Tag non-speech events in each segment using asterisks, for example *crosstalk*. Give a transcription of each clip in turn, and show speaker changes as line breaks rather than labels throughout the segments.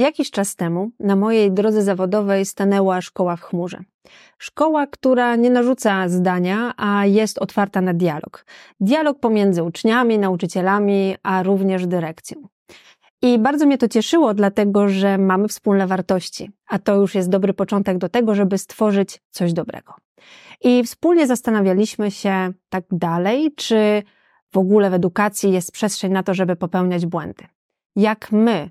Jakiś czas temu na mojej drodze zawodowej stanęła szkoła w chmurze. Szkoła, która nie narzuca zdania, a jest otwarta na dialog. Dialog pomiędzy uczniami, nauczycielami, a również dyrekcją. I bardzo mnie to cieszyło, dlatego że mamy wspólne wartości, a to już jest dobry początek do tego, żeby stworzyć coś dobrego. I wspólnie zastanawialiśmy się tak dalej, czy w ogóle w edukacji jest przestrzeń na to, żeby popełniać błędy. Jak my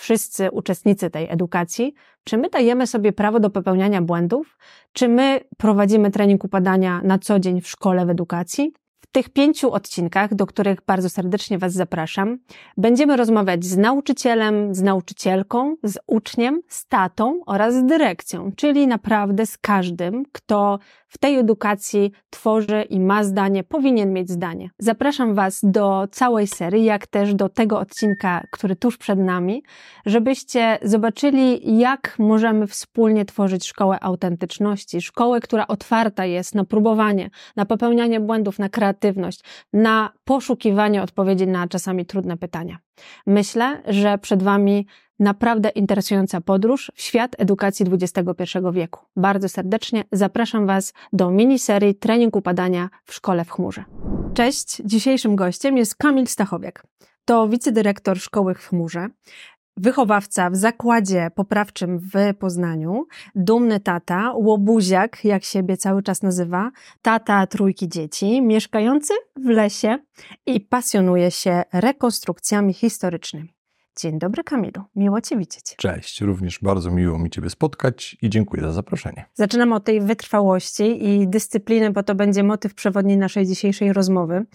wszyscy uczestnicy tej edukacji, czy my dajemy sobie prawo do popełniania błędów, czy my prowadzimy trening upadania na co dzień w szkole w edukacji, tych pięciu odcinkach, do których bardzo serdecznie Was zapraszam, będziemy rozmawiać z nauczycielem, z nauczycielką, z uczniem, z tatą oraz z dyrekcją, czyli naprawdę z każdym, kto w tej edukacji tworzy i ma zdanie, powinien mieć zdanie. Zapraszam Was do całej serii, jak też do tego odcinka, który tuż przed nami, żebyście zobaczyli, jak możemy wspólnie tworzyć szkołę autentyczności, szkołę, która otwarta jest na próbowanie, na popełnianie błędów, na kreatywność, na poszukiwanie odpowiedzi na czasami trudne pytania. Myślę, że przed Wami naprawdę interesująca podróż w świat edukacji XXI wieku. Bardzo serdecznie zapraszam Was do miniserii Trening upadania w szkole w chmurze. Cześć, dzisiejszym gościem jest Kamil Stachowiak. To wicedyrektor szkoły w chmurze, wychowawca w zakładzie poprawczym w Poznaniu, dumny tata, łobuziak, jak siebie cały czas nazywa, tata trójki dzieci, mieszkający w lesie i pasjonuje się rekonstrukcjami historycznymi. Dzień dobry Kamilu, miło Cię widzieć.
Cześć, również bardzo miło mi Ciebie spotkać i dziękuję za zaproszenie.
Zaczynam od tej wytrwałości i dyscypliny, bo to będzie motyw przewodni naszej dzisiejszej rozmowy.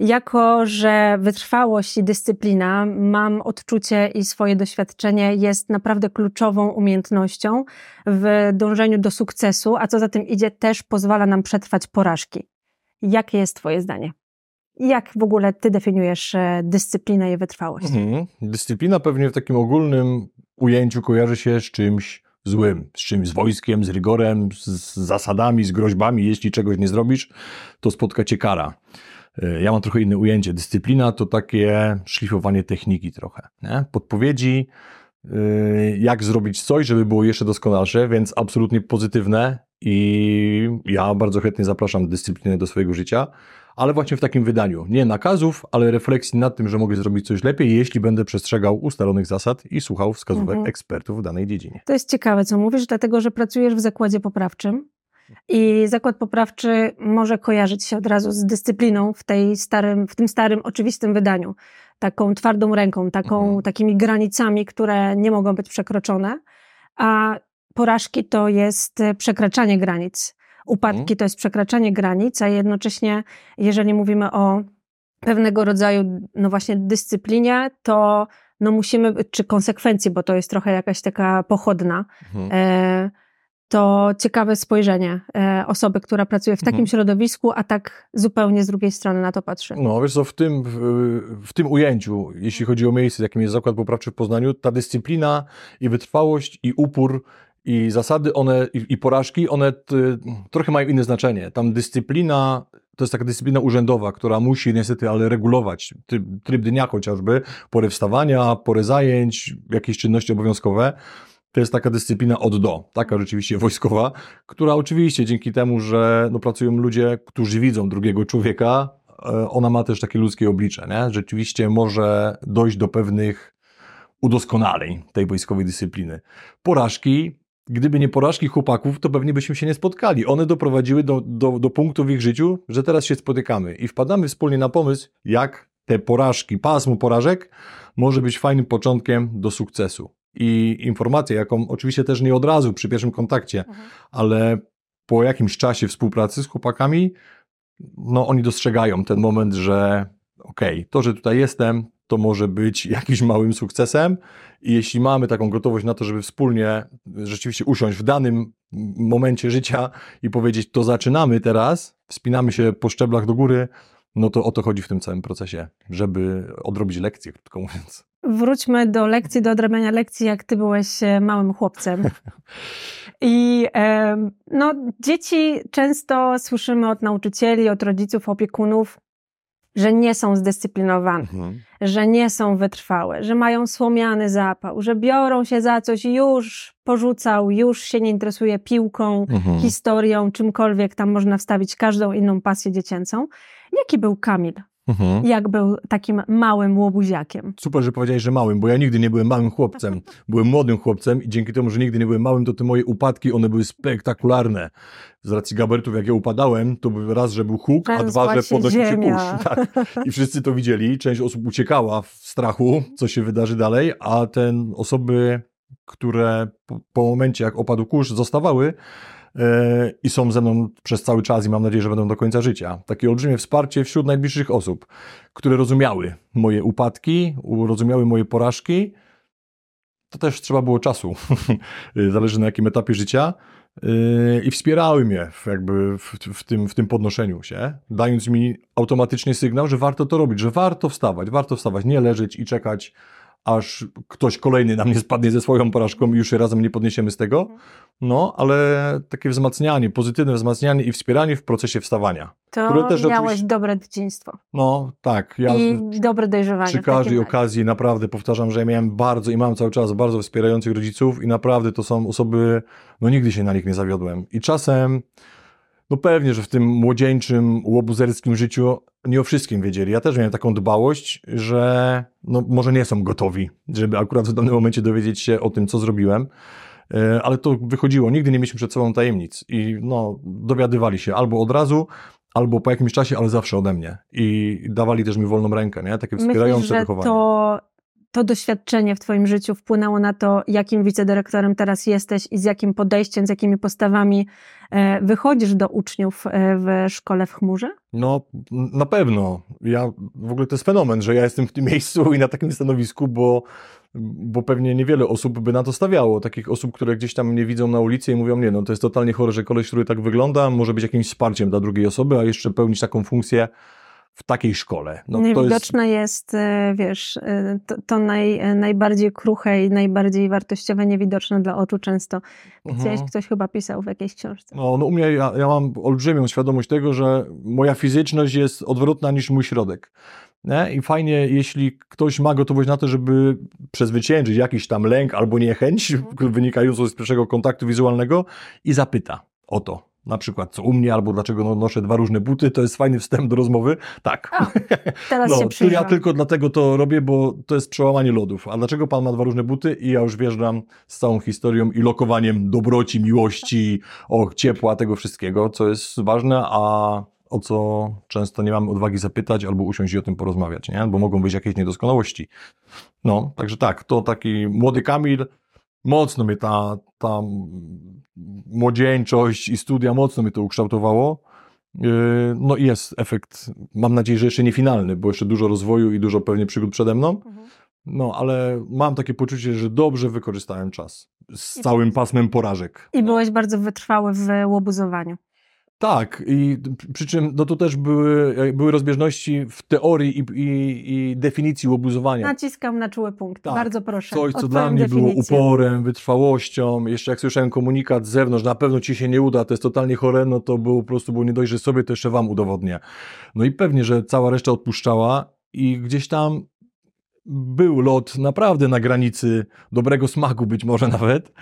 Jako, że wytrwałość i dyscyplina, mam odczucie i swoje doświadczenie jest naprawdę kluczową umiejętnością w dążeniu do sukcesu, a co za tym idzie, też pozwala nam przetrwać porażki. Jakie jest Twoje zdanie? Jak w ogóle ty definiujesz e, dyscyplinę i wytrwałość? Mhm.
Dyscyplina pewnie w takim ogólnym ujęciu kojarzy się z czymś złym, z czymś, z wojskiem, z rygorem, z zasadami, z groźbami. Jeśli czegoś nie zrobisz, to spotka cię kara. E, ja mam trochę inne ujęcie. Dyscyplina to takie szlifowanie techniki trochę. Nie? Podpowiedzi, e, jak zrobić coś, żeby było jeszcze doskonalsze, więc absolutnie pozytywne i ja bardzo chętnie zapraszam dyscyplinę do swojego życia ale właśnie w takim wydaniu. Nie nakazów, ale refleksji nad tym, że mogę zrobić coś lepiej, jeśli będę przestrzegał ustalonych zasad i słuchał wskazówek mhm. ekspertów w danej dziedzinie.
To jest ciekawe, co mówisz, dlatego że pracujesz w zakładzie poprawczym. I zakład poprawczy może kojarzyć się od razu z dyscypliną w, tej starym, w tym starym, oczywistym wydaniu. Taką twardą ręką, taką, mhm. takimi granicami, które nie mogą być przekroczone. A porażki to jest przekraczanie granic. Upadki mhm. to jest przekraczanie granic, a jednocześnie, jeżeli mówimy o pewnego rodzaju, no właśnie, dyscyplinie, to no musimy, czy konsekwencji, bo to jest trochę jakaś taka pochodna, mhm. e, to ciekawe spojrzenie e, osoby, która pracuje w takim mhm. środowisku, a tak zupełnie z drugiej strony na to patrzy.
No wiesz co, w tym, w, w, tym ujęciu, jeśli chodzi o miejsce, jakim jest Zakład Poprawczy w Poznaniu, ta dyscyplina i wytrwałość i upór i zasady, one i, i porażki, one t, trochę mają inne znaczenie. Tam dyscyplina, to jest taka dyscyplina urzędowa, która musi niestety, ale regulować tryb, tryb dnia chociażby, porę wstawania, porę zajęć, jakieś czynności obowiązkowe. To jest taka dyscyplina od do, taka rzeczywiście wojskowa, która oczywiście dzięki temu, że no, pracują ludzie, którzy widzą drugiego człowieka, e, ona ma też takie ludzkie oblicze, nie? Rzeczywiście może dojść do pewnych udoskonaleń tej wojskowej dyscypliny. Porażki Gdyby nie porażki chłopaków, to pewnie byśmy się nie spotkali. One doprowadziły do, do, do punktu w ich życiu, że teraz się spotykamy i wpadamy wspólnie na pomysł, jak te porażki, pasmo porażek może być fajnym początkiem do sukcesu. I informacja, jaką oczywiście też nie od razu przy pierwszym kontakcie, mhm. ale po jakimś czasie współpracy z chłopakami, no oni dostrzegają ten moment, że okej, okay, to, że tutaj jestem, to może być *laughs* jakimś małym sukcesem. I jeśli mamy taką gotowość na to, żeby wspólnie rzeczywiście usiąść w danym momencie życia i powiedzieć, to zaczynamy teraz, wspinamy się po szczeblach do góry, no to o to chodzi w tym całym procesie, żeby odrobić lekcję, krótko mówiąc.
Wróćmy do lekcji, do odrabiania lekcji, jak ty byłeś e, małym chłopcem. *laughs* I no, dzieci często słyszymy od nauczycieli, od rodziców, opiekunów, że nie są zdyscyplinowane,
Mhm.
że nie są wytrwałe, że mają słomiany zapał, że biorą się za coś już porzucał, już się nie interesuje piłką,
Mhm.
historią, czymkolwiek tam można wstawić każdą inną pasję dziecięcą. Jaki był Kamil?
Mhm.
Jak był takim małym łobuziakiem?
Super, że powiedziałeś, że małym, bo ja nigdy nie byłem małym chłopcem. *laughs* Byłem młodym chłopcem i dzięki temu, że nigdy nie byłem małym, to te moje upadki, one były spektakularne. Z racji gabarytów, jak ja upadałem, to był raz, że był huk, a dwa, że podnosił się kurz. *laughs* Tak. I wszyscy to widzieli. Część osób uciekała w strachu, co się wydarzy dalej, a ten osoby, które po, po momencie, jak opadł kurz, zostawały, i są ze mną przez cały czas i mam nadzieję, że będą do końca życia. Takie olbrzymie wsparcie wśród najbliższych osób, które rozumiały moje upadki, rozumiały moje porażki. To też trzeba było czasu. *laughs* Zależy na jakim etapie życia. Yy, I wspierały mnie jakby w, w, tym, w tym podnoszeniu się, dając mi automatycznie sygnał, że warto to robić, że warto wstawać, warto wstawać, nie leżeć i czekać, aż ktoś kolejny na mnie spadnie ze swoją porażką i już się razem nie podniesiemy z tego. No, ale takie wzmacnianie, pozytywne wzmacnianie i wspieranie w procesie wstawania.
To
Które też
miałeś
oczywiście-
dobre dzieciństwo
No, tak. Ja
i dobre dojrzewanie.
przy każdej okazji naprawdę powtarzam, że ja miałem bardzo i mam cały czas bardzo wspierających rodziców i naprawdę to są osoby, no nigdy się na nich nie zawiodłem. I czasem, no pewnie, że w tym młodzieńczym, łobuzerskim życiu nie o wszystkim wiedzieli. Ja też miałem taką dbałość, że no może nie są gotowi, żeby akurat w danym momencie dowiedzieć się o tym, co zrobiłem. E, Ale to wychodziło, nigdy nie mieliśmy przed sobą tajemnic i no, dowiadywali się albo od razu, albo po jakimś czasie, ale zawsze ode mnie. I dawali też mi wolną rękę, nie? Takie wspierające
Myślisz, że
wychowanie.
to, to doświadczenie w Twoim życiu wpłynęło na to, jakim wicedyrektorem teraz jesteś i z jakim podejściem, z jakimi postawami e, wychodzisz do uczniów e, w szkole w chmurze?
No, na pewno. Ja, w ogóle to jest fenomen, że ja jestem w tym *laughs* miejscu i na takim stanowisku, bo, bo pewnie niewiele osób by na to stawiało. Takich osób, które gdzieś tam mnie widzą na ulicy i mówią, nie, no to jest totalnie chore, że koleś, który tak wygląda, może być jakimś wsparciem dla drugiej osoby, a jeszcze pełnić taką funkcję w takiej szkole. No, jest,
Niewidoczne jest, e, wiesz, e, to, to naj, e, najbardziej kruche i najbardziej wartościowe, niewidoczne dla oczu często. Gdzieś
Mhm.
ktoś chyba pisał w jakiejś książce.
No, no u mnie ja, ja mam olbrzymią świadomość tego, że moja fizyczność jest odwrotna niż mój środek. Nie? I fajnie, jeśli ktoś ma gotowość na to, żeby przezwyciężyć jakiś tam lęk albo niechęć
Mhm.
wynikającą z pierwszego kontaktu wizualnego i zapyta o to. Na przykład, co u mnie, albo dlaczego no, noszę dwa różne buty, to jest fajny wstęp do rozmowy. Tak.
A, teraz *laughs*
no,
się
ja tylko dlatego to robię, bo to jest przełamanie lodów. A dlaczego pan ma dwa różne buty? I ja już wjeżdżam z całą historią i lokowaniem dobroci, miłości, o ciepła, tego wszystkiego, co jest ważne, a o co często nie mamy odwagi zapytać albo usiąść i o tym porozmawiać, nie? Bo mogą być jakieś niedoskonałości. No, także tak, to taki młody Kamil, mocno mnie ta, ta młodzieńczość i studia mocno mnie to ukształtowało. Yy, No i jest efekt, mam nadzieję, że jeszcze nie finalny, bo jeszcze dużo rozwoju i dużo pewnie przygód przede mną.
Mhm.
No, ale mam takie poczucie, że dobrze wykorzystałem czas z całym pasmem porażek.
I byłeś bardzo wytrwały w łobuzowaniu.
Tak, i przy czym no to też były, były rozbieżności w teorii i, i, i definicji łobuzowania.
Naciskam na czuły punkt.
Tak.
Bardzo proszę.
Coś, co dla mnie było
definicję.
uporem, wytrwałością. Jeszcze jak słyszałem komunikat z zewnątrz, na pewno ci się nie uda, to jest totalnie chore, no to było po prostu było nie dość, że sobie to jeszcze wam udowodnię. No i pewnie, że cała reszta odpuszczała i gdzieś tam był lot naprawdę na granicy dobrego smaku, być może nawet.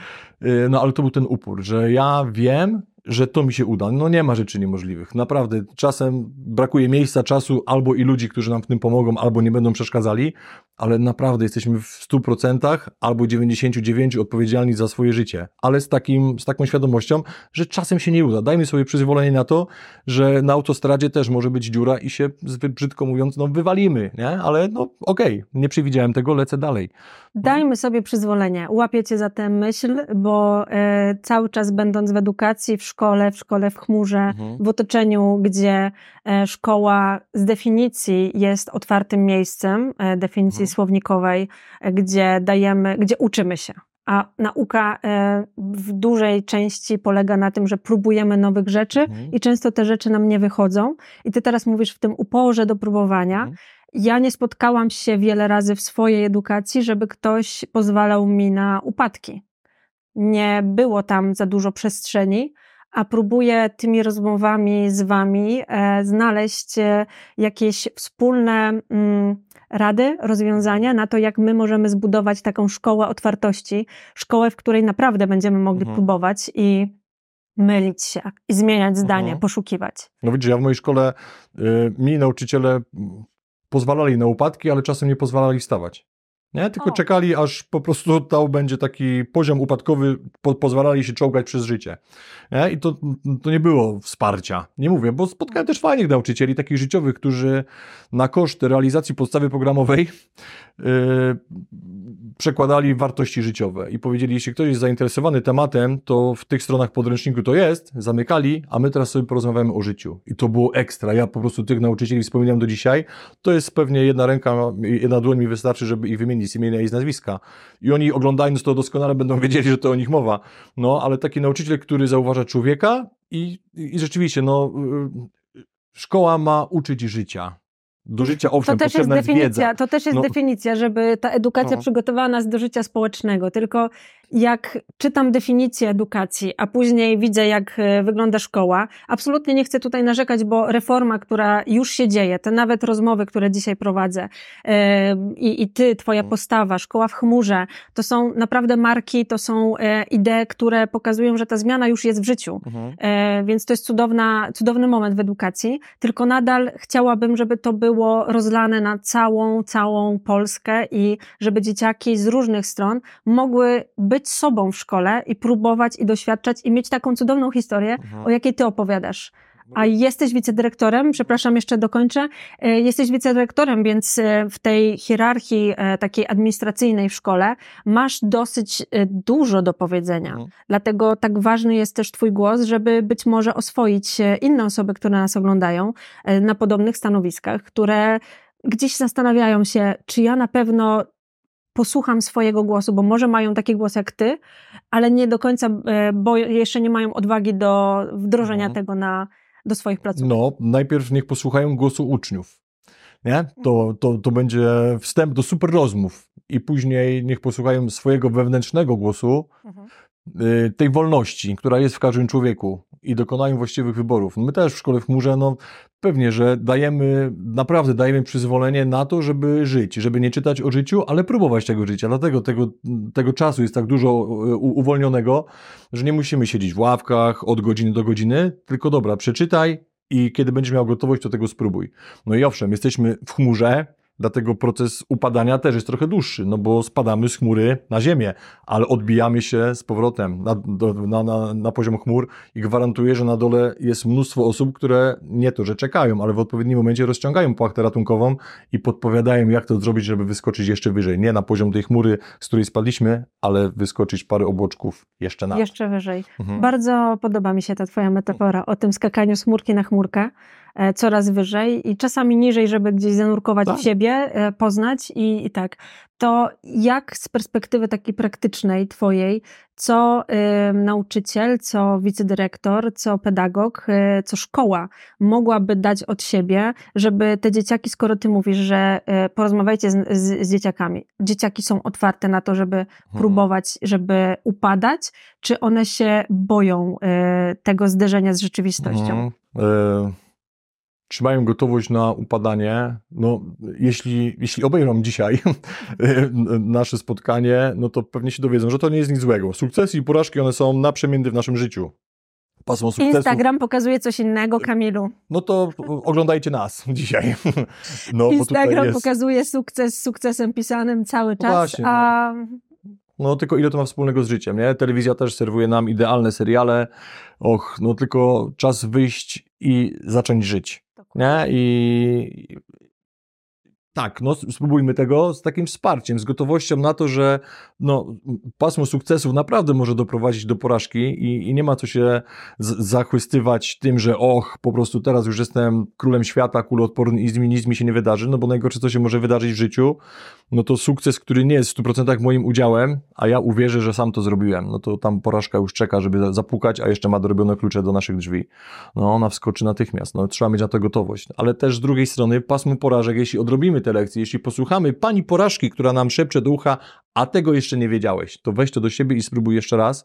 Yy, No ale to był ten upór, że ja wiem, że to mi się uda. No nie ma rzeczy niemożliwych. Naprawdę czasem brakuje miejsca, czasu albo i ludzi, którzy nam w tym pomogą, albo nie będą przeszkadzali, ale naprawdę jesteśmy w 100% albo 99% odpowiedzialni za swoje życie. Ale z, takim, z taką świadomością, że czasem się nie uda. Dajmy sobie przyzwolenie na to, że na autostradzie też może być dziura i się, zbyt brzydko mówiąc, no wywalimy, nie? Ale no okej, nie przewidziałem tego, lecę dalej.
Dajmy sobie przyzwolenie. Łapię cię za tę myśl, bo e, cały czas będąc w edukacji, w szkole, w szkole w chmurze,
Mhm.
w otoczeniu, gdzie e, szkoła z definicji jest otwartym miejscem, e, definicji Słownikowej, e, gdzie dajemy, gdzie uczymy się. A nauka e, w dużej części polega na tym, że próbujemy nowych rzeczy
Mhm.
i często te rzeczy nam nie wychodzą. I ty teraz mówisz w tym uporze do próbowania.
Mhm.
Ja nie spotkałam się wiele razy w swojej edukacji, żeby ktoś pozwalał mi na upadki. Nie było tam za dużo przestrzeni, a próbuję tymi rozmowami z Wami e, znaleźć e, jakieś wspólne mm, rady, rozwiązania na to, jak my możemy zbudować taką szkołę otwartości, szkołę, w której naprawdę będziemy mogli
Mhm.
próbować i mylić się i zmieniać zdanie,
Mhm.
poszukiwać.
No widzisz, ja w mojej szkole, y, mi nauczyciele pozwalali na upadki, ale czasem nie pozwalali wstawać. Nie? Tylko
O.
czekali, aż po prostu to będzie taki poziom upadkowy, po, pozwalali się czołgać przez życie. Nie? I to, to nie było wsparcia. Nie mówię, bo spotkałem też fajnych nauczycieli, takich życiowych, którzy na koszt realizacji podstawy programowej yy, przekładali wartości życiowe i powiedzieli, jeśli ktoś jest zainteresowany tematem, to w tych stronach podręczniku to jest, zamykali, a my teraz sobie porozmawiamy o życiu. I to było ekstra. Ja po prostu tych nauczycieli wspominam do dzisiaj. To jest pewnie jedna ręka, jedna dłoń mi wystarczy, żeby ich wymienić z imienia i z nazwiska. I oni oglądając to doskonale będą wiedzieli, że to o nich mowa. No, ale taki nauczyciel, który zauważa człowieka i, i rzeczywiście, no, y, szkoła ma uczyć życia. Do życia, owszem,
To też jest
potrzebna jest
definicja, to też jest
No.
definicja, żeby ta edukacja
No.
przygotowała nas do życia społecznego. Tylko jak czytam definicję edukacji, a później widzę, jak e, wygląda szkoła, absolutnie nie chcę tutaj narzekać, bo reforma, która już się dzieje, te nawet rozmowy, które dzisiaj prowadzę e, i, i ty, twoja
Mhm.
postawa, szkoła w chmurze, to są naprawdę marki, to są e, idee, które pokazują, że ta zmiana już jest w życiu.
Mhm.
Więc to jest cudowna, cudowny moment w edukacji, tylko nadal chciałabym, żeby to było rozlane na całą, całą Polskę i żeby dzieciaki z różnych stron mogły być sobą w szkole i próbować i doświadczać i mieć taką cudowną historię,
Mhm.
o jakiej ty opowiadasz. A jesteś wicedyrektorem, przepraszam, jeszcze dokończę. E, Jesteś wicedyrektorem, więc e, w tej hierarchii e, takiej administracyjnej w szkole masz dosyć dużo do powiedzenia.
Mhm.
Dlatego tak ważny jest też Twój głos, żeby być może oswoić inne osoby, które nas oglądają na podobnych stanowiskach, które gdzieś zastanawiają się, czy ja na pewno posłucham swojego głosu, bo może mają taki głos jak Ty, ale nie do końca, e, bo jeszcze nie mają odwagi do wdrożenia
Mhm.
tego na, do swoich placówek.
No, najpierw niech posłuchają głosu uczniów. Nie? To, to, to będzie wstęp do super rozmów. I później niech posłuchają swojego wewnętrznego głosu,
Mhm.
Y, tej wolności, która jest w każdym człowieku i dokonają właściwych wyborów. My też w szkole w chmurze, no pewnie, że dajemy, naprawdę dajemy przyzwolenie na to, żeby żyć, żeby nie czytać o życiu, ale próbować tego życia. Dlatego tego, tego czasu jest tak dużo u- uwolnionego, że nie musimy siedzieć w ławkach od godziny do godziny, tylko dobra, przeczytaj i kiedy będziesz miał gotowość, to tego spróbuj. No i owszem, jesteśmy w chmurze, dlatego proces upadania też jest trochę dłuższy, no bo spadamy z chmury na ziemię, ale odbijamy się z powrotem na, na, na, na poziom chmur i gwarantuję, że na dole jest mnóstwo osób, które nie to, że czekają, ale w odpowiednim momencie rozciągają płachtę ratunkową i podpowiadają, jak to zrobić, żeby wyskoczyć jeszcze wyżej. Nie na poziom tej chmury, z której spadliśmy, ale wyskoczyć parę obłoczków jeszcze na.
Jeszcze wyżej.
Mhm.
Bardzo podoba mi się ta Twoja metafora o tym skakaniu z chmurki na chmurkę, coraz wyżej i czasami niżej, żeby gdzieś zanurkować
Tak.
w siebie, e, poznać i, i tak. To jak z perspektywy takiej praktycznej Twojej, co y, nauczyciel, co wicedyrektor, co pedagog, y, co szkoła mogłaby dać od siebie, żeby te dzieciaki, skoro Ty mówisz, że y, porozmawiajcie z, z, z dzieciakami, dzieciaki są otwarte na to, żeby próbować, żeby upadać, czy one się boją e, tego zderzenia z rzeczywistością?
Mhm. Trzymają gotowość na upadanie. No, jeśli, jeśli obejrzą dzisiaj *laughs* nasze spotkanie, no to pewnie się dowiedzą, że to nie jest nic złego. Sukcesy i porażki, one są naprzemienny w naszym życiu. Pasmo.
Instagram pokazuje coś innego, Kamilu.
No to oglądajcie nas *laughs* dzisiaj. No,
Instagram pokazuje sukces z sukcesem pisanym cały czas,
właśnie, no.
a
No tylko ile to ma wspólnego z życiem, nie? Telewizja też serwuje nam idealne seriale. Och, no tylko czas wyjść i zacząć żyć. Nie? I tak, no spróbujmy tego z takim wsparciem, z gotowością na to, że no, pasmo sukcesów naprawdę może doprowadzić do porażki i, i nie ma co się zachwystywać tym, że och, po prostu teraz już jestem królem świata, kuloodporny i nic mi, się nie wydarzy, no bo najgorsze, co się może wydarzyć w życiu, no to sukces, który nie jest w 100% moim udziałem, a ja uwierzę, że sam to zrobiłem, no to tam porażka już czeka, żeby za- zapukać, a jeszcze ma dorobione klucze do naszych drzwi. No ona wskoczy natychmiast, no trzeba mieć na to gotowość. Ale też z drugiej strony pasmo porażek, jeśli odrobimy te lekcje, jeśli posłuchamy pani porażki, która nam szepcze do ucha, a tego jeszcze nie wiedziałeś, to weź to do siebie i spróbuj jeszcze raz,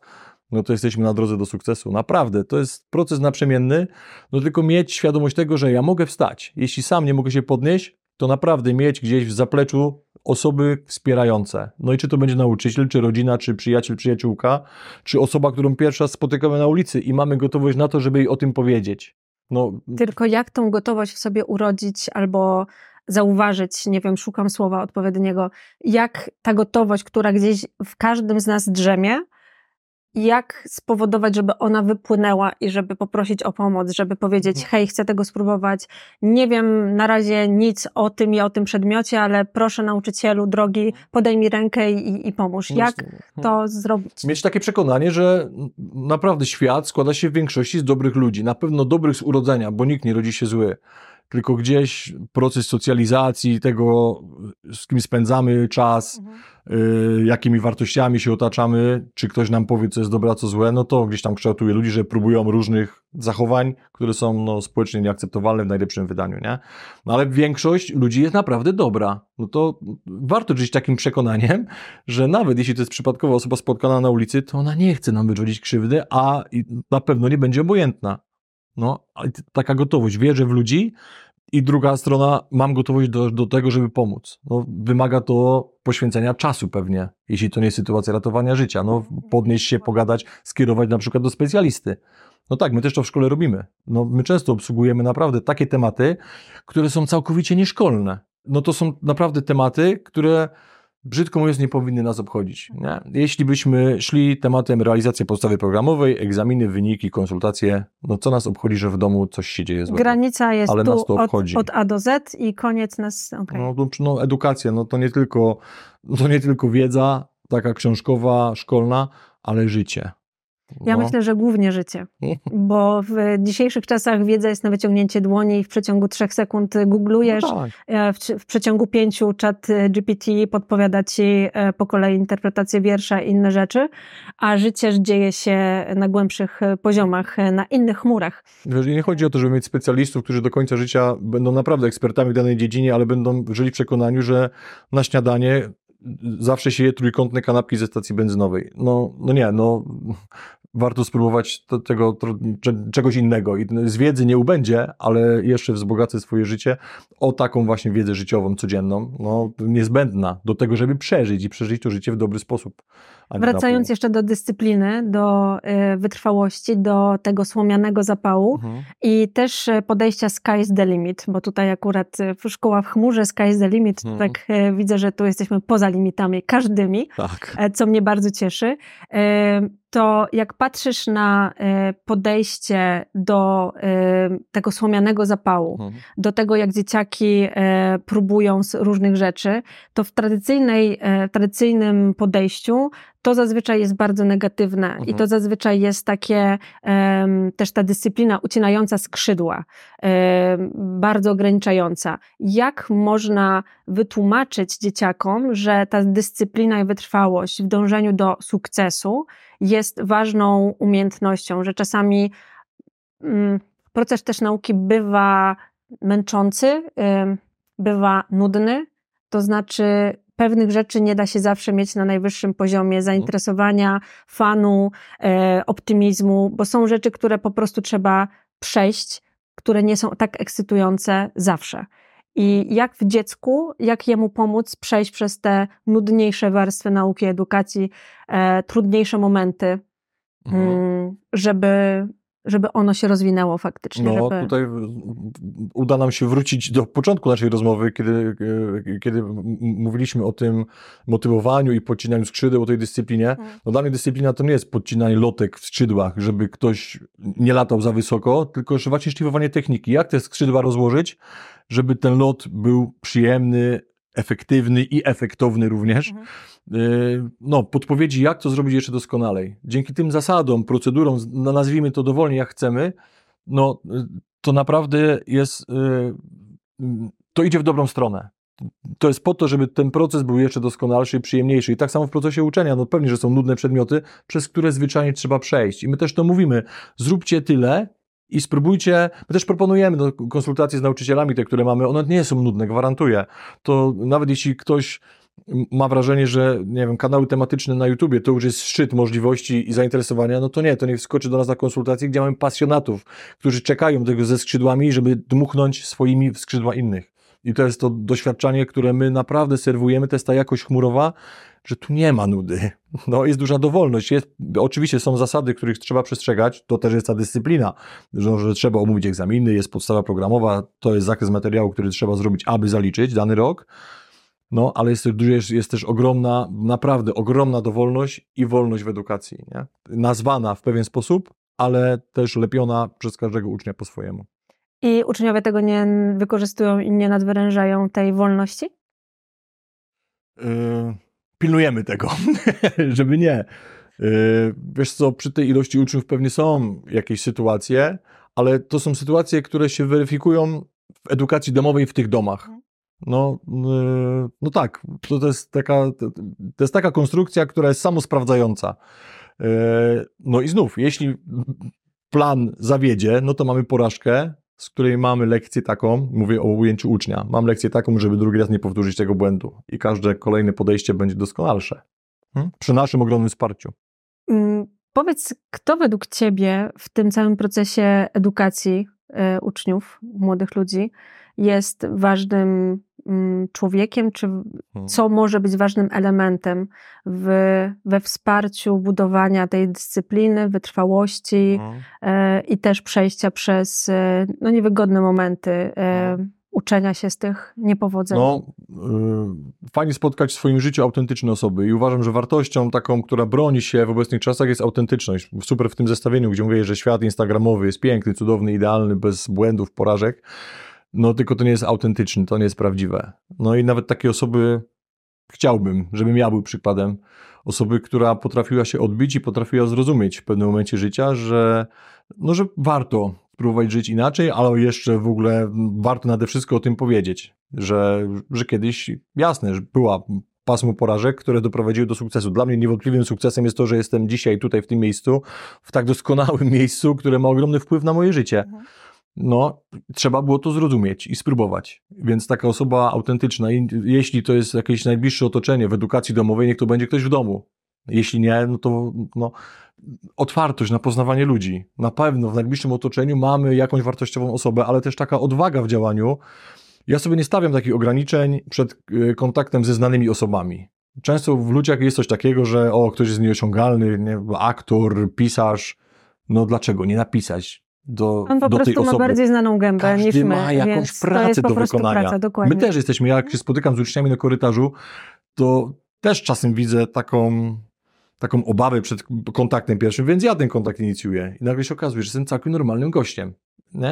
no to jesteśmy na drodze do sukcesu. Naprawdę, to jest proces naprzemienny, no tylko mieć świadomość tego, że ja mogę wstać. Jeśli sam nie mogę się podnieść, to naprawdę mieć gdzieś w zapleczu osoby wspierające. No i czy to będzie nauczyciel, czy rodzina, czy przyjaciel, przyjaciółka, czy osoba, którą pierwszy raz spotykamy na ulicy i mamy gotowość na to, żeby jej o tym powiedzieć. No,
Tylko jak tą gotowość w sobie urodzić albo zauważyć, nie wiem, szukam słowa odpowiedniego, jak ta gotowość, która gdzieś w każdym z nas drzemie, jak spowodować, żeby ona wypłynęła i żeby poprosić o pomoc, żeby powiedzieć,
Mhm.
hej, chcę tego spróbować, nie wiem na razie nic o tym i o tym przedmiocie, ale proszę nauczycielu, drogi, podaj mi rękę i, i pomóż. Jak
hmm.
to zrobić?
mieć takie przekonanie, że naprawdę świat składa się w większości z dobrych ludzi, na pewno dobrych z urodzenia, bo nikt nie rodzi się zły. Tylko gdzieś proces socjalizacji, tego, z kim spędzamy czas, y, jakimi wartościami się otaczamy, czy ktoś nam powie, co jest dobre, a co złe, no to gdzieś tam kształtuje ludzi, że próbują różnych zachowań, które są no, społecznie nieakceptowalne w najlepszym wydaniu, nie? No ale większość ludzi jest naprawdę dobra. No to warto żyć takim przekonaniem, że nawet jeśli to jest przypadkowa osoba spotkana na ulicy, to ona nie chce nam wyrządzić krzywdy, a na pewno nie będzie obojętna. No, taka gotowość, wierzę w ludzi i druga strona, mam gotowość do, do tego, żeby pomóc. No, wymaga to poświęcenia czasu pewnie, jeśli to nie jest sytuacja ratowania życia. No, podnieść się, pogadać, skierować na przykład do specjalisty. No tak, my też to w szkole robimy. No, my często obsługujemy naprawdę takie tematy, które są całkowicie nieszkolne. No to są naprawdę tematy, które brzydko mówiąc nie powinny nas obchodzić. Nie? Jeśli byśmy szli tematem realizacji podstawy programowej, egzaminy, wyniki, konsultacje, no co nas obchodzi, że w domu coś się dzieje złego?
Granica jest
Ale
tu
nas to
od,
obchodzi.
od A do Z i koniec nas, okej.
No, no, edukacja, no to nie tylko, to nie tylko wiedza taka książkowa, szkolna, ale życie.
Ja
no.
myślę, że głównie życie, *laughs* bo w dzisiejszych czasach wiedza jest na wyciągnięcie dłoni i w przeciągu trzech sekund googlujesz,
No tak.
e, w, w przeciągu pięciu czat e, GPT podpowiada ci e, po kolei interpretację wiersza i inne rzeczy, a życie dzieje się na głębszych poziomach, na innych chmurach.
Wiesz, nie chodzi o to, żeby mieć specjalistów, którzy do końca życia będą naprawdę ekspertami w danej dziedzinie, ale będą żyli w przekonaniu, że na śniadanie zawsze się je trójkątne kanapki ze stacji benzynowej. No, no nie, no warto spróbować to, tego cze- czegoś innego. I z wiedzy nie ubędzie, ale jeszcze wzbogacę swoje życie o taką właśnie wiedzę życiową, codzienną, no niezbędna do tego, żeby przeżyć i przeżyć to życie w dobry sposób.
Wracając jeszcze do dyscypliny, do e, wytrwałości, do tego słomianego zapału,
Mhm.
I też e, podejścia sky is the limit, bo tutaj akurat w szkoła w chmurze sky is the limit, to
Mhm.
tak e, widzę, że tu jesteśmy poza limitami każdymi,
Tak.
e, co mnie bardzo cieszy. E, To jak patrzysz na e, podejście do e, tego słomianego zapału,
Mhm.
do tego, jak dzieciaki e, próbują z różnych rzeczy, to w tradycyjnej, tradycyjnym podejściu to zazwyczaj jest bardzo negatywne i
Mhm.
to zazwyczaj jest takie em, też ta dyscyplina ucinająca skrzydła, em, bardzo ograniczająca. Jak można wytłumaczyć dzieciakom, że ta dyscyplina i wytrwałość w dążeniu do sukcesu jest ważną umiejętnością, że czasami mm, proces też nauki bywa męczący, bywa nudny, to znaczy pewnych rzeczy nie da się zawsze mieć na najwyższym poziomie zainteresowania, fanu, e, optymizmu, bo są rzeczy, które po prostu trzeba przejść, które nie są tak ekscytujące zawsze. I jak w dziecku, jak jemu pomóc przejść przez te nudniejsze warstwy nauki, edukacji, e, trudniejsze momenty,
Mhm.
mm, żeby, żeby ono się rozwinęło faktycznie.
No,
żeby...
tutaj uda nam się wrócić do początku naszej rozmowy, kiedy, e, kiedy mówiliśmy o tym motywowaniu i podcinaniu skrzydeł, o tej dyscyplinie.
Mhm.
No, dla mnie dyscyplina to nie jest podcinanie lotek w skrzydłach, żeby ktoś nie latał za wysoko, tylko że właśnie szlifowanie techniki. Jak te skrzydła rozłożyć, żeby ten lot był przyjemny, efektywny i efektowny również.
Mhm.
Yy, No, podpowiedzi, jak to zrobić jeszcze doskonalej. Dzięki tym zasadom, procedurom, no, nazwijmy to dowolnie jak chcemy, no, y, to naprawdę jest, y, y, to idzie w dobrą stronę. To jest po to, żeby ten proces był jeszcze doskonalszy i przyjemniejszy. I tak samo w procesie uczenia, no pewnie, że są nudne przedmioty, przez które zwyczajnie trzeba przejść. I my też to mówimy, zróbcie tyle i spróbujcie, my też proponujemy no, konsultacje z nauczycielami, te, które mamy, one nie są nudne, gwarantuję. To nawet jeśli ktoś ma wrażenie, że nie wiem, kanały tematyczne na YouTubie to już jest szczyt możliwości i zainteresowania, no to nie, to niech wskoczy do nas na konsultację, gdzie mamy pasjonatów, którzy czekają tego ze skrzydłami, żeby dmuchnąć swoimi skrzydła innych. I to jest to doświadczenie, które my naprawdę serwujemy, to jest ta jakość chmurowa, że tu nie ma nudy. *laughs* No, jest duża dowolność. Jest, oczywiście są zasady, których trzeba przestrzegać, to też jest ta dyscyplina, że, że trzeba omówić egzaminy, jest podstawa programowa, to jest zakres materiału, który trzeba zrobić, aby zaliczyć dany rok. No, ale jest, jest, jest też ogromna, naprawdę ogromna dowolność i wolność w edukacji. Nie? Nazwana w pewien sposób, ale też lepiona przez każdego ucznia po swojemu.
I uczniowie tego nie wykorzystują i nie nadwyrężają tej wolności?
Yy, pilnujemy tego, *laughs* żeby nie. Yy, wiesz co, przy tej ilości uczniów pewnie są jakieś sytuacje, ale to są sytuacje, które się weryfikują w edukacji domowej w tych domach. Mhm. No, yy, no tak, to, to, jest taka, to jest taka konstrukcja, która jest samosprawdzająca. Yy, no i znów, jeśli plan zawiedzie, no to mamy porażkę, z której mamy lekcję taką, mówię o ujęciu ucznia, mam lekcję taką, żeby drugi raz nie powtórzyć tego błędu i każde kolejne podejście będzie doskonalsze. Hmm? Przy naszym ogromnym wsparciu.
Mm, powiedz, kto według Ciebie w tym całym procesie edukacji y, uczniów, młodych ludzi, jest ważnym człowiekiem, czy hmm. co może być ważnym elementem w, we wsparciu budowania tej dyscypliny, wytrwałości e, i też przejścia przez e, no, niewygodne momenty hmm. uczenia się z tych niepowodzeń.
No, y, fajnie spotkać w swoim życiu autentyczne osoby i uważam, że wartością taką, która broni się w obecnych czasach jest autentyczność. Super w tym zestawieniu, gdzie mówię, że świat instagramowy jest piękny, cudowny, idealny, bez błędów, porażek no tylko to nie jest autentyczne, to nie jest prawdziwe. No i nawet takie osoby chciałbym, żebym ja był przykładem osoby, która potrafiła się odbić i potrafiła zrozumieć w pewnym momencie życia, że, no, że warto spróbować żyć inaczej, ale jeszcze w ogóle warto nade wszystko o tym powiedzieć, że, że kiedyś, jasne, że była pasmo porażek, które doprowadziły do sukcesu. Dla mnie niewątpliwym sukcesem jest to, że jestem dzisiaj tutaj w tym miejscu, w tak doskonałym *laughs* miejscu, które ma ogromny wpływ na moje życie. Mhm no, trzeba było to zrozumieć i spróbować. Więc taka osoba autentyczna, jeśli to jest jakieś najbliższe otoczenie w edukacji domowej, niech to będzie ktoś w domu. Jeśli nie, no to no, otwartość na poznawanie ludzi. Na pewno w najbliższym otoczeniu mamy jakąś wartościową osobę, ale też taka odwaga w działaniu. Ja sobie nie stawiam takich ograniczeń przed y, kontaktem ze znanymi osobami. Często w ludziach jest coś takiego, że o, ktoś jest nieosiągalny, nie, aktor, pisarz. No dlaczego nie napisać? Do,
On po
do
prostu ma bardziej znaną gębę
Każdy
niż my.
ma jakąś pracę do wykonania.
Praca,
my też jesteśmy, jak się spotykam z uczniami na korytarzu, to też czasem widzę taką, taką obawę przed kontaktem pierwszym, więc ja ten kontakt inicjuję. I nagle się okazuje, że jestem całkiem normalnym gościem.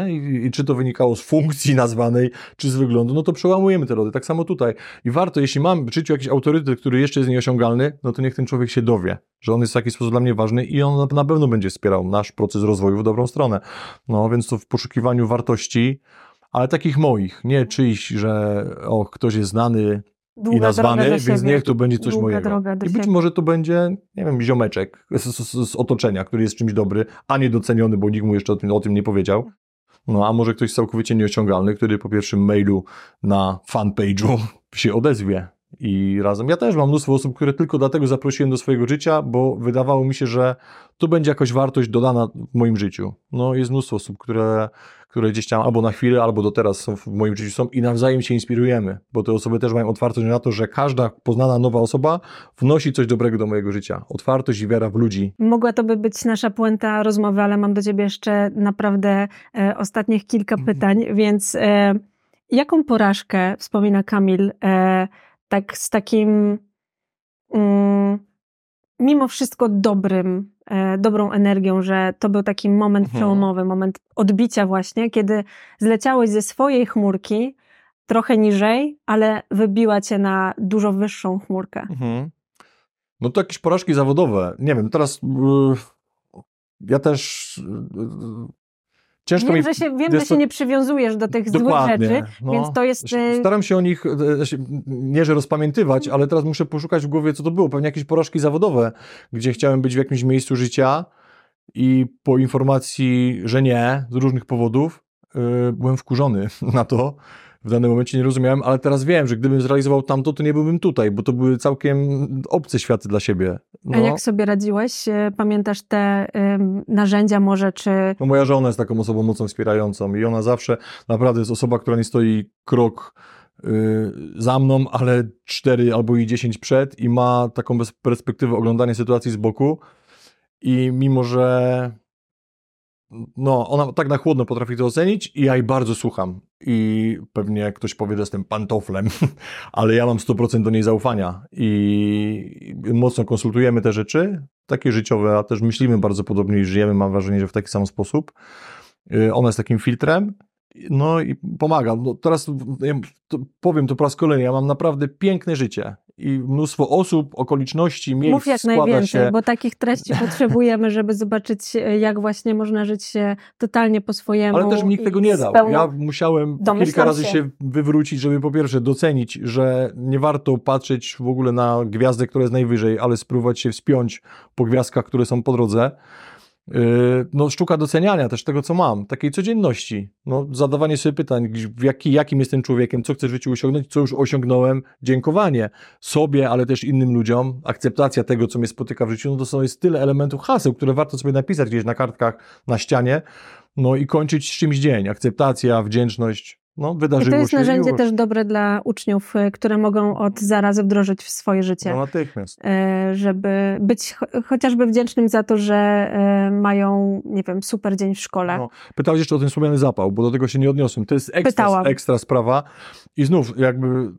I, I, czy to wynikało z funkcji nazwanej, czy z wyglądu, no to przełamujemy te rody. Tak samo tutaj. I warto, jeśli mam w życiu jakiś autorytet, który jeszcze jest nieosiągalny, no to niech ten człowiek się dowie, że on jest w jakiś sposób dla mnie ważny i on na pewno będzie wspierał nasz proces rozwoju w dobrą stronę. No więc to w poszukiwaniu wartości, ale takich moich, nie czyjś, że o, ktoś jest znany, Długa i nazwany, więc niech to będzie coś Długa mojego. I być może to będzie, nie wiem, ziomeczek z, z, z, otoczenia, który jest czymś dobry, a niedoceniony, bo nikt mu jeszcze o tym, o tym nie powiedział. No a może ktoś całkowicie nieosiągalny, który po pierwszym mailu na fanpage'u *laughs* się odezwie i razem. Ja też mam mnóstwo osób, które tylko dlatego zaprosiłem do swojego życia, bo wydawało mi się, że to będzie jakaś wartość dodana w moim życiu. No jest mnóstwo osób, które, które gdzieś tam albo na chwilę, albo do teraz są w moim życiu są i nawzajem się inspirujemy, bo te osoby też mają otwartość na to, że każda poznana nowa osoba wnosi coś dobrego do mojego życia. Otwartość i wiara w ludzi.
Mogła to by być nasza puenta rozmowy, ale mam do ciebie jeszcze naprawdę e, ostatnich kilka pytań, więc e, jaką porażkę wspomina Kamil e, tak z takim mm, mimo wszystko dobrym, e, dobrą energią, że to był taki moment mhm. przełomowy, moment odbicia właśnie, kiedy zleciałeś ze swojej chmurki trochę niżej, ale wybiła cię na dużo wyższą chmurkę. Mhm.
No to jakieś porażki zawodowe. Nie wiem, teraz yy, ja też yy,
Ciężko wiem, mi, że się, wiem, że się nie przywiązujesz do tych złych rzeczy, no, więc to jest...
Y, staram się o nich, y, nie że rozpamiętywać, ale teraz muszę poszukać w głowie, co to było. Pewnie jakieś porażki zawodowe, gdzie chciałem być w jakimś miejscu życia i po informacji, że nie, z różnych powodów, yy, byłem wkurzony *laughs* na to, w danym momencie nie rozumiałem, ale teraz wiem, że gdybym zrealizował tamto, to nie byłbym tutaj, bo to były całkiem obce światy dla siebie.
No. A jak sobie radziłeś? E, pamiętasz te y, narzędzia może, czy...
No moja żona jest taką osobą mocno wspierającą i ona zawsze naprawdę jest osoba, która nie stoi krok y, za mną, ale cztery albo i dziesięć przed i ma taką perspektywę oglądania sytuacji z boku i mimo, że no, ona tak na chłodno potrafi to ocenić i ja jej bardzo słucham. I pewnie ktoś powie, że jestem pantoflem, *laughs* ale ja mam 100% do niej zaufania i mocno konsultujemy te rzeczy, takie życiowe, a też myślimy bardzo podobnie i żyjemy, mam wrażenie, że w taki sam sposób. Y, ona jest takim filtrem no i pomaga. No teraz powiem to po raz kolejny, ja mam naprawdę piękne życie i mnóstwo osób, okoliczności, miejsc
Mów jak najwięcej, się... bo takich treści *laughs* potrzebujemy, żeby zobaczyć, jak właśnie można żyć się totalnie po swojemu.
Ale też mi nikt tego nie dał. Ja musiałem Domyślam kilka razy się. się wywrócić, żeby po pierwsze docenić, że nie warto patrzeć w ogóle na gwiazdę, która jest najwyżej, ale spróbować się wspiąć po gwiazdkach, które są po drodze. Yy, no, sztuka doceniania też tego, co mam, takiej codzienności. No, zadawanie sobie pytań, jaki, jakim jestem człowiekiem, co chcę w życiu osiągnąć, co już osiągnąłem, dziękowanie sobie, ale też innym ludziom, akceptacja tego, co mnie spotyka w życiu, no to są, jest tyle elementów haseł, które warto sobie napisać gdzieś na kartkach, na ścianie, no i kończyć z czymś dzień. Akceptacja, wdzięczność, no, wydarzyło
I to jest
się
narzędzie też dobre dla uczniów, y, które mogą od zarazy wdrożyć w swoje życie.
No natychmiast.
Y, żeby być chociażby wdzięcznym za to, że y, mają, nie wiem, super dzień w szkole. No,
pytałeś jeszcze o ten słomiany zapał, bo do tego się nie odniosłem. To jest ekstra, ekstra sprawa i znów jakby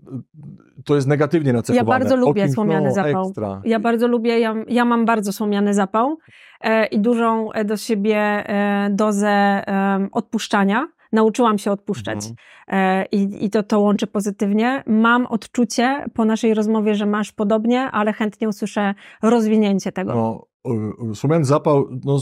to jest negatywnie nacechowane.
Ja bardzo lubię słomiany no, zapał. Ekstra. Ja bardzo lubię, ja, ja mam bardzo słomiany zapał e, i dużą e, do siebie e, dozę odpuszczania nauczyłam się odpuszczać mhm. E, i, i to, to łączy pozytywnie. Mam odczucie po naszej rozmowie, że masz podobnie, ale chętnie usłyszę rozwinięcie tego.
No, Sumian zapał, no,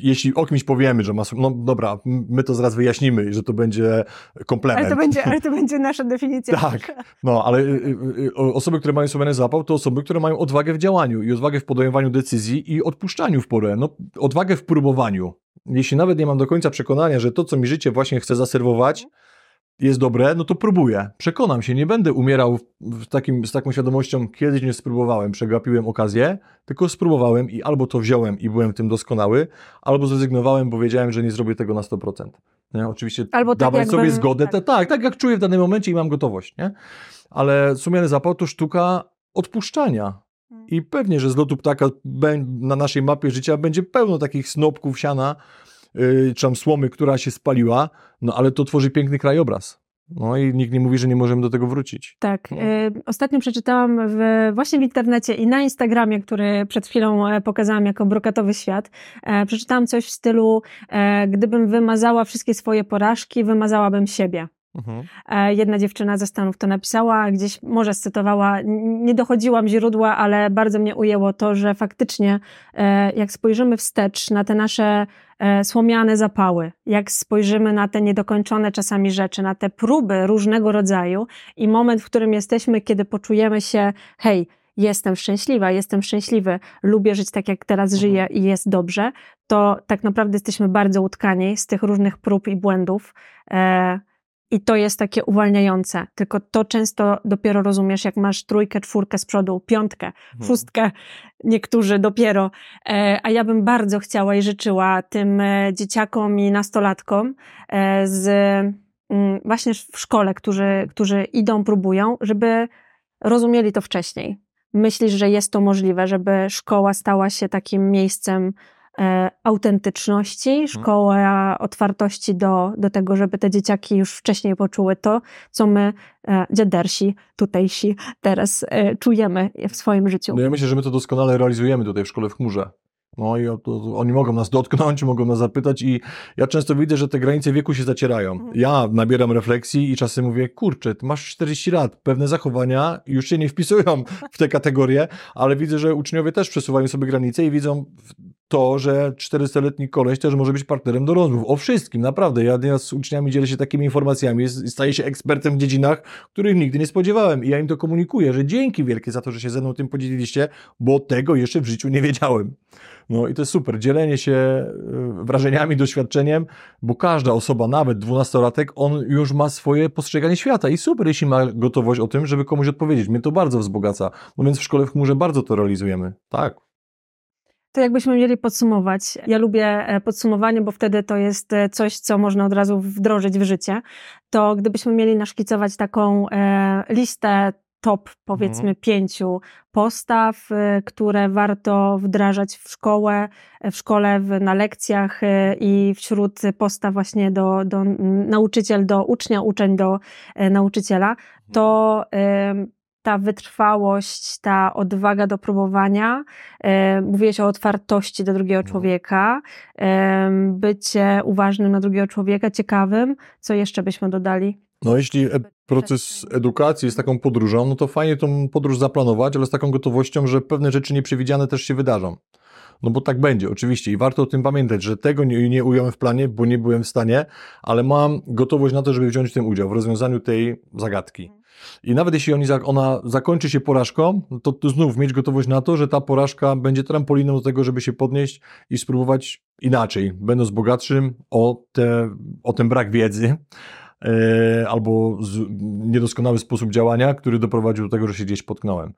jeśli o kimś powiemy, że ma, no dobra, my to zaraz wyjaśnimy, że to będzie komplement.
Ale to będzie, ale to *laughs* będzie nasza definicja.
tak, no, ale y, y, y, osoby, które mają sumienny zapał, to osoby, które mają odwagę w działaniu i odwagę w podejmowaniu decyzji i odpuszczaniu w porę, no, odwagę w próbowaniu. Jeśli nawet nie mam do końca przekonania, że to, co mi życie właśnie chce zaserwować, jest dobre, no to próbuję. Przekonam się, nie będę umierał w takim, z taką świadomością, kiedyś nie spróbowałem, przegapiłem okazję, tylko spróbowałem i albo to wziąłem i byłem w tym doskonały, albo zrezygnowałem, bo wiedziałem, że nie zrobię tego na 100%. Nie? Oczywiście albo tak dawać sobie zgodę, tak. tak, tak jak czuję w danym momencie i mam gotowość, nie? Ale sumiany zapał to sztuka odpuszczania. I pewnie, że z lotu ptaka na naszej mapie życia będzie pełno takich snopków siana, yy, czy tam słomy, która się spaliła, no ale to tworzy piękny krajobraz. No i nikt nie mówi, że nie możemy do tego wrócić.
Tak. No. Y, ostatnio przeczytałam w, właśnie w internecie i na Instagramie, który przed chwilą e, pokazałam jako brokatowy świat, e, przeczytałam coś w stylu, e, gdybym wymazała wszystkie swoje porażki, wymazałabym siebie. Mhm. E, jedna dziewczyna ze Stanów to napisała, gdzieś może scytowała, nie dochodziłam źródła, ale bardzo mnie ujęło to, że faktycznie e, jak spojrzymy wstecz na te nasze e, słomiane zapały, jak spojrzymy na te niedokończone czasami rzeczy, na te próby różnego rodzaju i moment, w którym jesteśmy, kiedy poczujemy się, hej, jestem szczęśliwa, jestem szczęśliwy, lubię żyć tak, jak teraz mhm. żyję i jest dobrze, to tak naprawdę jesteśmy bardzo utkani z tych różnych prób i błędów. I to jest takie uwalniające. Tylko to często dopiero rozumiesz, jak masz trójkę, czwórkę z przodu, piątkę, mhm. szóstkę, niektórzy dopiero. E, a ja bym bardzo chciała i życzyła tym e, dzieciakom i nastolatkom e, z mm, właśnie w szkole, którzy, którzy idą, próbują, żeby rozumieli to wcześniej. Myślisz, że jest to możliwe, żeby szkoła stała się takim miejscem autentyczności, mhm. szkoła otwartości do, do tego, żeby te dzieciaki już wcześniej poczuły to, co my, e, dziadersi, tutejsi, teraz e, czujemy w swoim życiu.
No ja myślę, że my to doskonale realizujemy tutaj w szkole w chmurze. No i to, oni mogą nas dotknąć, *laughs* mogą nas zapytać i ja często widzę, że te granice wieku się zacierają. Mhm. Ja nabieram refleksji i czasem mówię, kurczę, ty masz 40 lat, pewne zachowania już się nie wpisują w te kategorie, ale widzę, że uczniowie też przesuwają sobie granice i widzą to, że 400-letni koleś też może być partnerem do rozmów. O wszystkim, naprawdę. Ja z uczniami dzielę się takimi informacjami, staję się ekspertem w dziedzinach, których nigdy nie spodziewałem. I ja im to komunikuję, że dzięki wielkie za to, że się ze mną tym podzieliliście, bo tego jeszcze w życiu nie wiedziałem. No i to jest super. Dzielenie się e, wrażeniami, doświadczeniem, bo każda osoba, nawet dwunastolatek, on już ma swoje postrzeganie świata i super, jeśli ma gotowość o tym, żeby komuś odpowiedzieć. Mnie to bardzo wzbogaca. No więc w szkole w chmurze bardzo to realizujemy. Tak.
To jakbyśmy mieli podsumować. Ja lubię e, podsumowanie, bo wtedy to jest e, coś, co można od razu wdrożyć w życie. To gdybyśmy mieli naszkicować taką e, listę top, powiedzmy, mhm. pięciu postaw, które warto wdrażać w szkołę, w szkole, w, na lekcjach i wśród postaw właśnie do, do nauczyciel, do ucznia, uczeń do nauczyciela, to ta wytrwałość, ta odwaga do próbowania, e, mówiłeś o otwartości do drugiego mhm. człowieka, e, bycie uważnym na drugiego człowieka, ciekawym. Co jeszcze byśmy dodali?
No, jeśli proces edukacji jest taką podróżą, no to fajnie tą podróż zaplanować, ale z taką gotowością, że pewne rzeczy nieprzewidziane też się wydarzą. No bo tak będzie, oczywiście. I warto o tym pamiętać, że tego nie, nie ująłem w planie, bo nie byłem w stanie, ale mam gotowość na to, żeby wziąć w tym udział, w rozwiązaniu tej zagadki. I nawet jeśli oni, ona zakończy się porażką, to, to znów mieć gotowość na to, że ta porażka będzie trampoliną do tego, żeby się podnieść i spróbować inaczej, będąc bogatszym o, te, o ten brak wiedzy, e, albo niedoskonały sposób działania, który doprowadził do tego, że się gdzieś potknąłem.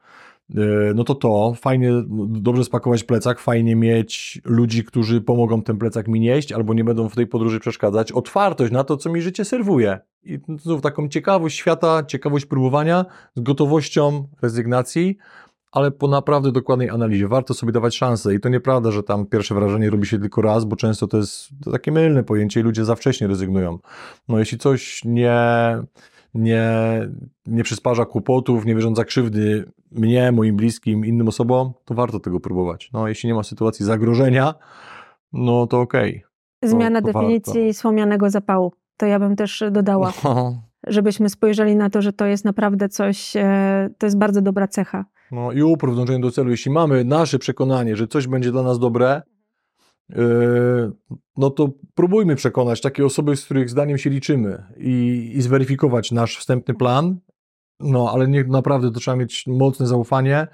E, no to to, fajnie, dobrze spakować plecak, fajnie mieć ludzi, którzy pomogą ten plecak mi nieść, albo nie będą w tej podróży przeszkadzać, otwartość na to, co mi życie serwuje. I znów taką ciekawość świata, ciekawość próbowania, z gotowością rezygnacji, ale po naprawdę dokładnej analizie. Warto sobie dawać szansę i to nieprawda, że tam pierwsze wrażenie robi się tylko raz, bo często to jest to takie mylne pojęcie i ludzie za wcześnie rezygnują. No jeśli coś nie nie, nie przysparza kłopotów, nie wyrządza krzywdy mnie, moim bliskim, innym osobom, to warto tego próbować. No, jeśli nie ma sytuacji zagrożenia, no to okej.
Okay. Zmiana definicji warto. słomianego zapału. To ja bym też dodała. No. Żebyśmy spojrzeli na to, że to jest naprawdę coś, e, to jest bardzo dobra cecha.
No i upór w dążeniu do celu. Jeśli mamy nasze przekonanie, że coś będzie dla nas dobre, Yy, no to próbujmy przekonać takie osoby, z których zdaniem się liczymy i, i zweryfikować nasz wstępny plan, no ale nie, naprawdę to trzeba mieć mocne zaufanie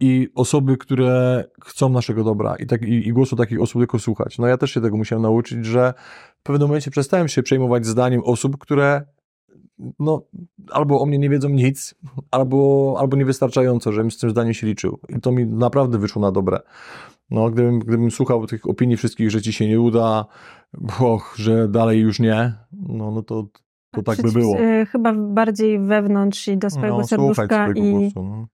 i osoby, które chcą naszego dobra i, tak, i, i, głosu takich osób tylko słuchać. No ja też się tego musiałem nauczyć, że w pewnym momencie przestałem się przejmować zdaniem osób, które no, albo o mnie nie wiedzą nic, albo, albo niewystarczająco, żebym z tym zdaniem się liczył. I to mi naprawdę wyszło na dobre. No, gdybym, gdybym słuchał tych opinii wszystkich, że ci się nie uda, bo że dalej już nie, no, no to, to tak by było.
E, chyba bardziej wewnątrz i do swojego no, serduszka i głosu, no.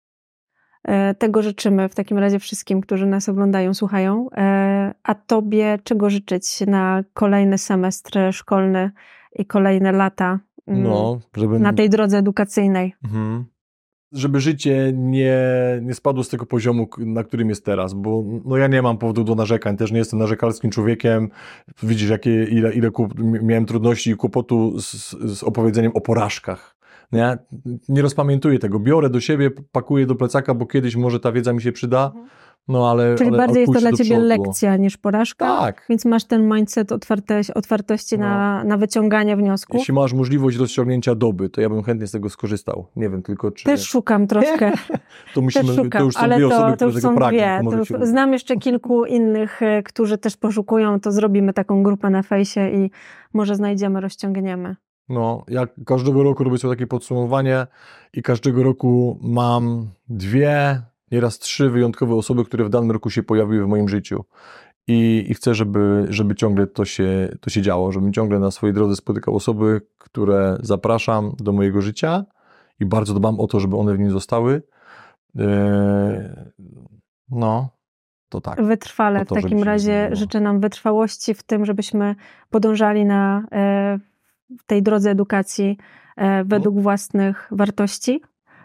E, tego życzymy w takim razie wszystkim, którzy nas oglądają, słuchają. E, a tobie czego życzyć na kolejny semestr szkolny i kolejne lata mm, no, żeby... na tej drodze edukacyjnej? Mhm
żeby życie nie, nie spadło z tego poziomu, na którym jest teraz, bo no ja nie mam powodu do narzekań, też nie jestem narzekalskim człowiekiem. Widzisz, jakie, ile, ile miałem trudności i kłopotu z, z opowiedzeniem o porażkach. Nie? nie rozpamiętuję tego. Biorę do siebie, pakuję do plecaka, bo kiedyś może ta wiedza mi się przyda. Mhm no, ale,
Czyli
ale
bardziej jest to dla ciebie przodu. lekcja niż porażka?
Tak.
Więc masz ten mindset otwartości, otwartości no. na, na wyciąganie wniosków?
Jeśli masz możliwość rozciągnięcia doby, to ja bym chętnie z tego skorzystał. Nie wiem tylko, czy...
Też szukam troszkę. *laughs*
to musimy, też szukam, to już są ale dwie to, osoby, to które są.
Dwie. znam jeszcze kilku innych, e, którzy też poszukują, to zrobimy taką grupę na fejsie i może znajdziemy, rozciągniemy.
No, ja każdego roku robię sobie takie podsumowanie i każdego roku mam dwie nieraz trzy wyjątkowe osoby, które w danym roku się pojawiły w moim życiu. I, i chcę, żeby, żeby ciągle to się, to się działo, żebym ciągle na swojej drodze spotykał osoby, które zapraszam do mojego życia i bardzo dbam o to, żeby one w nim zostały. Eee, no, to tak.
Wytrwale. To, w takim razie życzę nam wytrwałości w tym, żebyśmy podążali na e, tej drodze edukacji e, według no. własnych wartości,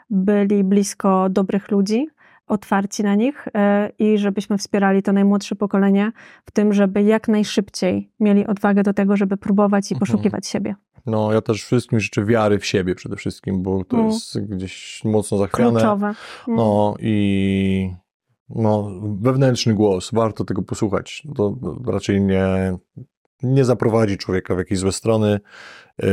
byli blisko dobrych ludzi, otwarci na nich e, i żebyśmy wspierali to najmłodsze pokolenie w tym, żeby jak najszybciej mieli odwagę do tego, żeby próbować i mhm. poszukiwać siebie.
No, ja też wszystkim życzę wiary w siebie przede wszystkim, bo to mm. jest gdzieś mocno zachwiane.
Kluczowe. Mm.
No i no, wewnętrzny głos, warto tego posłuchać. To raczej nie, nie zaprowadzi człowieka w jakieś złe strony yy,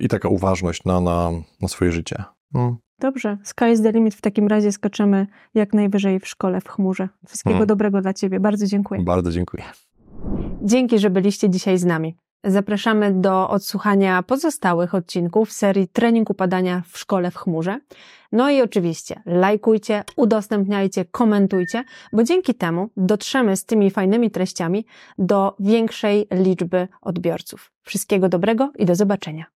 i taka uważność na, na, na swoje życie. No.
Dobrze, sky is the limit. W takim razie skaczemy jak najwyżej w szkole w chmurze. Wszystkiego
Hmm.
dobrego dla Ciebie. Bardzo dziękuję.
Bardzo dziękuję.
Dzięki, że byliście dzisiaj z nami. Zapraszamy do odsłuchania pozostałych odcinków serii Trening upadania w szkole w chmurze. No i oczywiście lajkujcie, udostępniajcie, komentujcie, bo dzięki temu dotrzemy z tymi fajnymi treściami do większej liczby odbiorców. Wszystkiego dobrego i do zobaczenia.